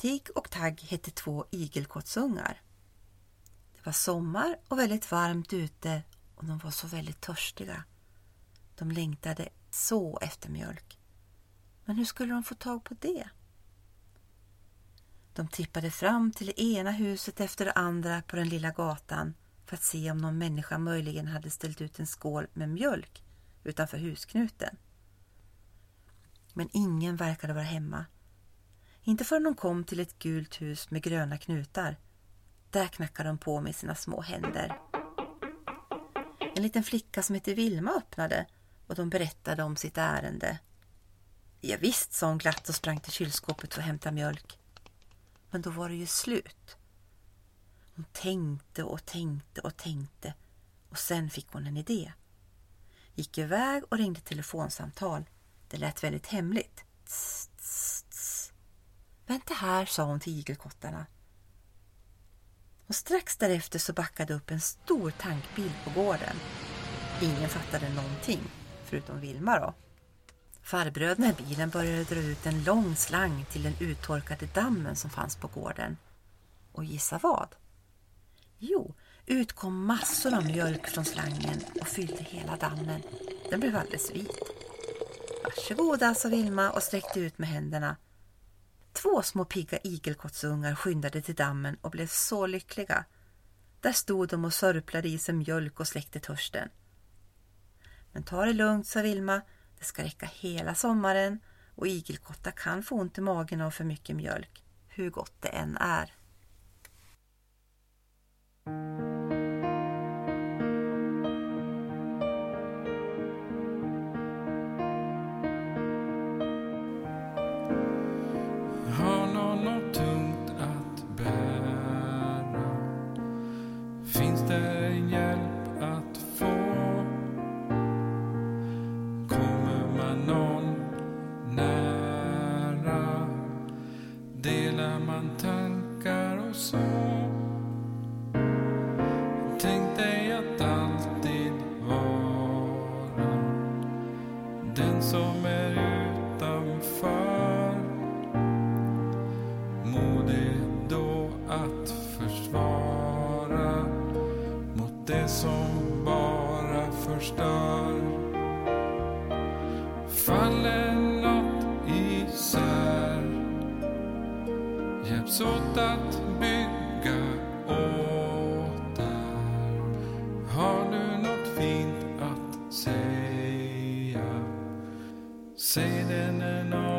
Tig och Tagg hette två igelkottsungar. Det var sommar och väldigt varmt ute och de var så väldigt törstiga. De längtade så efter mjölk. Men hur skulle de få tag på det? De tippade fram till det ena huset efter det andra på den lilla gatan för att se om någon människa möjligen hade ställt ut en skål med mjölk utanför husknuten. Men ingen verkade vara hemma. Inte förrän de kom till ett gult hus med gröna knutar. Där knackade de på med sina små händer. En liten flicka som hette Vilma öppnade och de berättade om sitt ärende. Ja, visst, sa hon glatt och sprang till kylskåpet för att hämta mjölk. Men då var det ju slut. Hon tänkte och tänkte och tänkte och sen fick hon en idé. Gick iväg och ringde telefonsamtal. Det lät väldigt hemligt. Tss. Vänta här, sa hon till igelkottarna. Och strax därefter så backade upp en stor tankbil på gården. Ingen fattade någonting, förutom Vilma då. Farbröderna i bilen började dra ut en lång slang till den uttorkade dammen som fanns på gården. Och gissa vad? Jo, ut kom massor av mjölk från slangen och fyllde hela dammen. Den blev alldeles vit. Varsågoda, sa Vilma och sträckte ut med händerna. Två små pigga igelkottsungar skyndade till dammen och blev så lyckliga. Där stod de och sörplade i sig mjölk och släckte törsten. Men ta det lugnt, sa Vilma. Det ska räcka hela sommaren och igelkottar kan få ont i magen av för mycket mjölk, hur gott det än är. Delar man tankar och så? Tänk dig att alltid vara den som är utanför modig då att försvara mot det som bara förstör. hjälps åt att bygga åter Har du något fint att säga? Säg den en